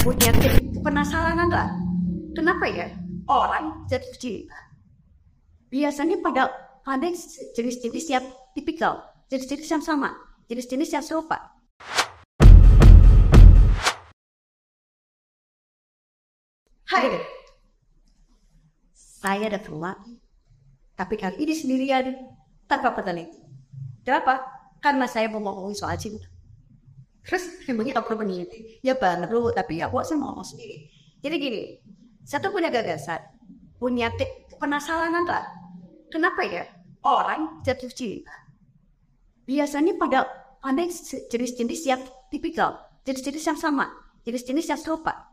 punya penasaran nggak? Kenapa ya orang cinta? Biasanya pada pada jenis-jenis yang tipikal, jenis-jenis yang sama, jenis-jenis yang serupa. Hai, saya datang lagi, tapi kali ini sendirian tanpa peneliti. Kenapa? Karena saya mau ngomongin soal cinta. Terus emangnya tak perlu peneliti? Ya perlu, tapi kok saya mau sendiri. Jadi gini, satu punya gagasan, punya penasaran nggak? Kenapa ya orang jatuh cinta? Biasanya pada pada jenis-jenis yang tipikal, jenis-jenis yang sama, jenis-jenis yang serupa.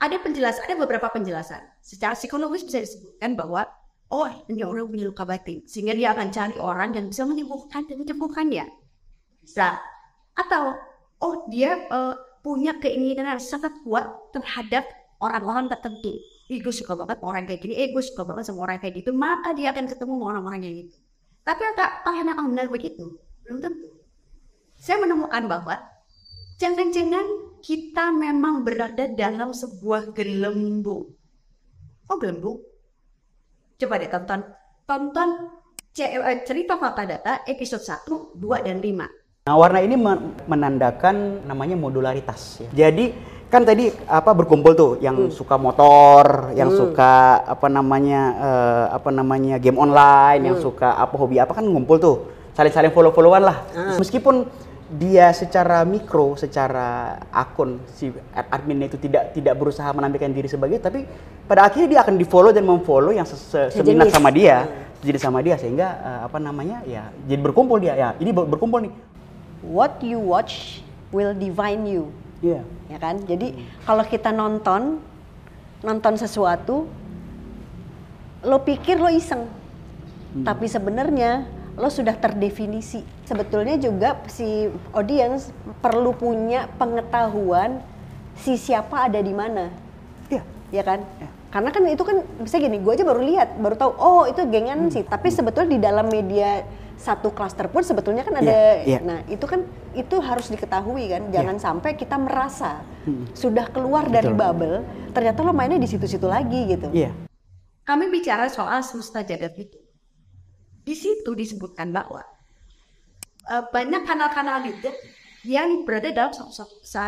Ada penjelasan, ada beberapa penjelasan. Secara psikologis bisa disebutkan bahwa oh ini orang punya luka batin, sehingga dia akan cari orang yang bisa menyembuhkan dan menyembuhkannya. Bisa. Atau oh dia eh, punya keinginan yang sangat kuat terhadap orang-orang tertentu. Ih, gue suka banget orang kayak gini, eh gue suka banget sama orang kayak gitu, maka dia akan ketemu orang-orang kayak gitu. Tapi apakah yang akan benar begitu? Belum tentu. Saya menemukan bahwa jangan-jangan kita memang berada dalam sebuah gelembung. Oh gelembung? Coba deh tonton, tonton eh, cerita fakta data episode 1, 2, dan 5. Nah, warna ini men- menandakan namanya modularitas. Ya. Jadi kan tadi apa berkumpul tuh yang suka motor, yang suka apa namanya eh, apa namanya game online, yang suka apa hobi apa kan ngumpul tuh saling-saling follow-followan lah. Meskipun dia secara mikro, secara akun si adminnya itu tidak tidak berusaha menampilkan diri sebagai, tapi pada akhirnya dia akan di follow dan memfollow yang se- se- seminat Sejenis. sama dia, jadi sama dia sehingga eh, apa namanya ya jadi berkumpul dia ya ini ber- berkumpul nih. What you watch will define you. Iya. Ya kan? Jadi kalau kita nonton nonton sesuatu lo pikir lo iseng. Tapi sebenarnya lo sudah terdefinisi. Sebetulnya juga si audience perlu punya pengetahuan si siapa ada di mana. Iya. ya kan? Karena kan itu kan bisa gini, gue aja baru lihat, baru tahu, oh itu gengan sih. Tapi sebetulnya di dalam media satu klaster pun sebetulnya kan ada, Iya, iya. nah itu kan itu harus diketahui kan, jangan sampai kita merasa sudah keluar dari Betul. bubble, ternyata lo mainnya di situ-situ lagi gitu. Iya. Kami bicara soal semesta jagat itu. Di situ disebutkan bahwa eh, banyak kanal-kanal YouTube yang berada dalam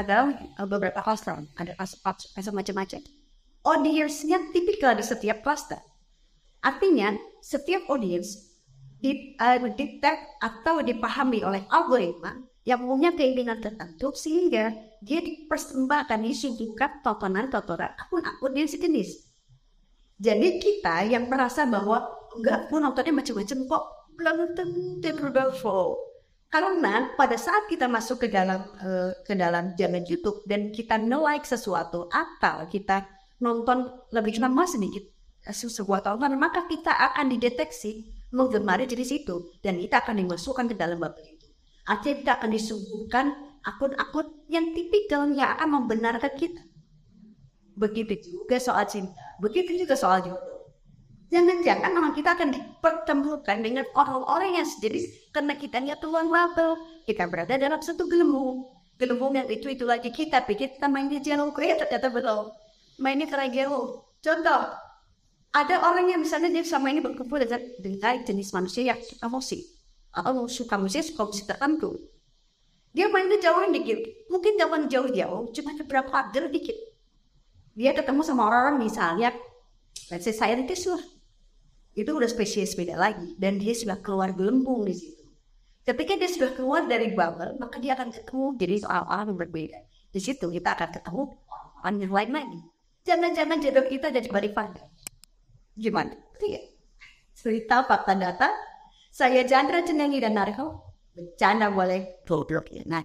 dalam eh, beberapa cluster, ada cluster macam-macam. Audiensnya tipikal di setiap cluster. Artinya, setiap audience di, eh, detect atau dipahami oleh algoritma yang punya keinginan tertentu sehingga dia dipersembahkan, disuguhkan tontonan-tontonan akun-akun yang sejenis. Jadi kita yang merasa bahwa enggak, gue nontonnya macam-macam kok belum tentu berflow. Karena pada saat kita masuk ke dalam eh, ke dalam jalan YouTube dan kita nge-like sesuatu atau kita nonton lebih lama sedikit eh, se- sebuah tontonan, maka kita akan dideteksi menggemari dari situ dan kita akan dimasukkan ke dalam bubble itu. Artinya kita akan disuguhkan akun-akun yang tipikal yang akan membenarkan kita. Begitu juga soal cinta, begitu juga soal jodoh. Jangan-jangan memang kita akan dipertemukan dengan orang-orang yang sejenis karena kita nggak keluar bubble. Kita berada dalam satu gelembung. Gelembung yang itu itu lagi kita pikir kita main di jalur ya ternyata belum. Mainnya ke jalur. Contoh, ada orang yang misalnya dia selama ini berkumpul dengan, dengan jenis manusia yang suka musik atau suka musik suka musik tertentu. Dia mainnya jauh dikit, mungkin jauh-jauh, cuma beberapa update dikit. Dia ketemu sama orang-orang misalnya let's say scientist lah. Itu udah spesies beda lagi. Dan dia sudah keluar gelembung di situ. Ketika dia sudah keluar dari bubble maka dia akan ketemu jadi soal-soal berbeda. Di situ kita akan ketemu orang lain lagi. Jangan-jangan jodoh kita jadi daripada gimana? Iya. Cerita fakta data. Saya Chandra Cenengi dan Narko bercanda boleh. Goblok ya. Nah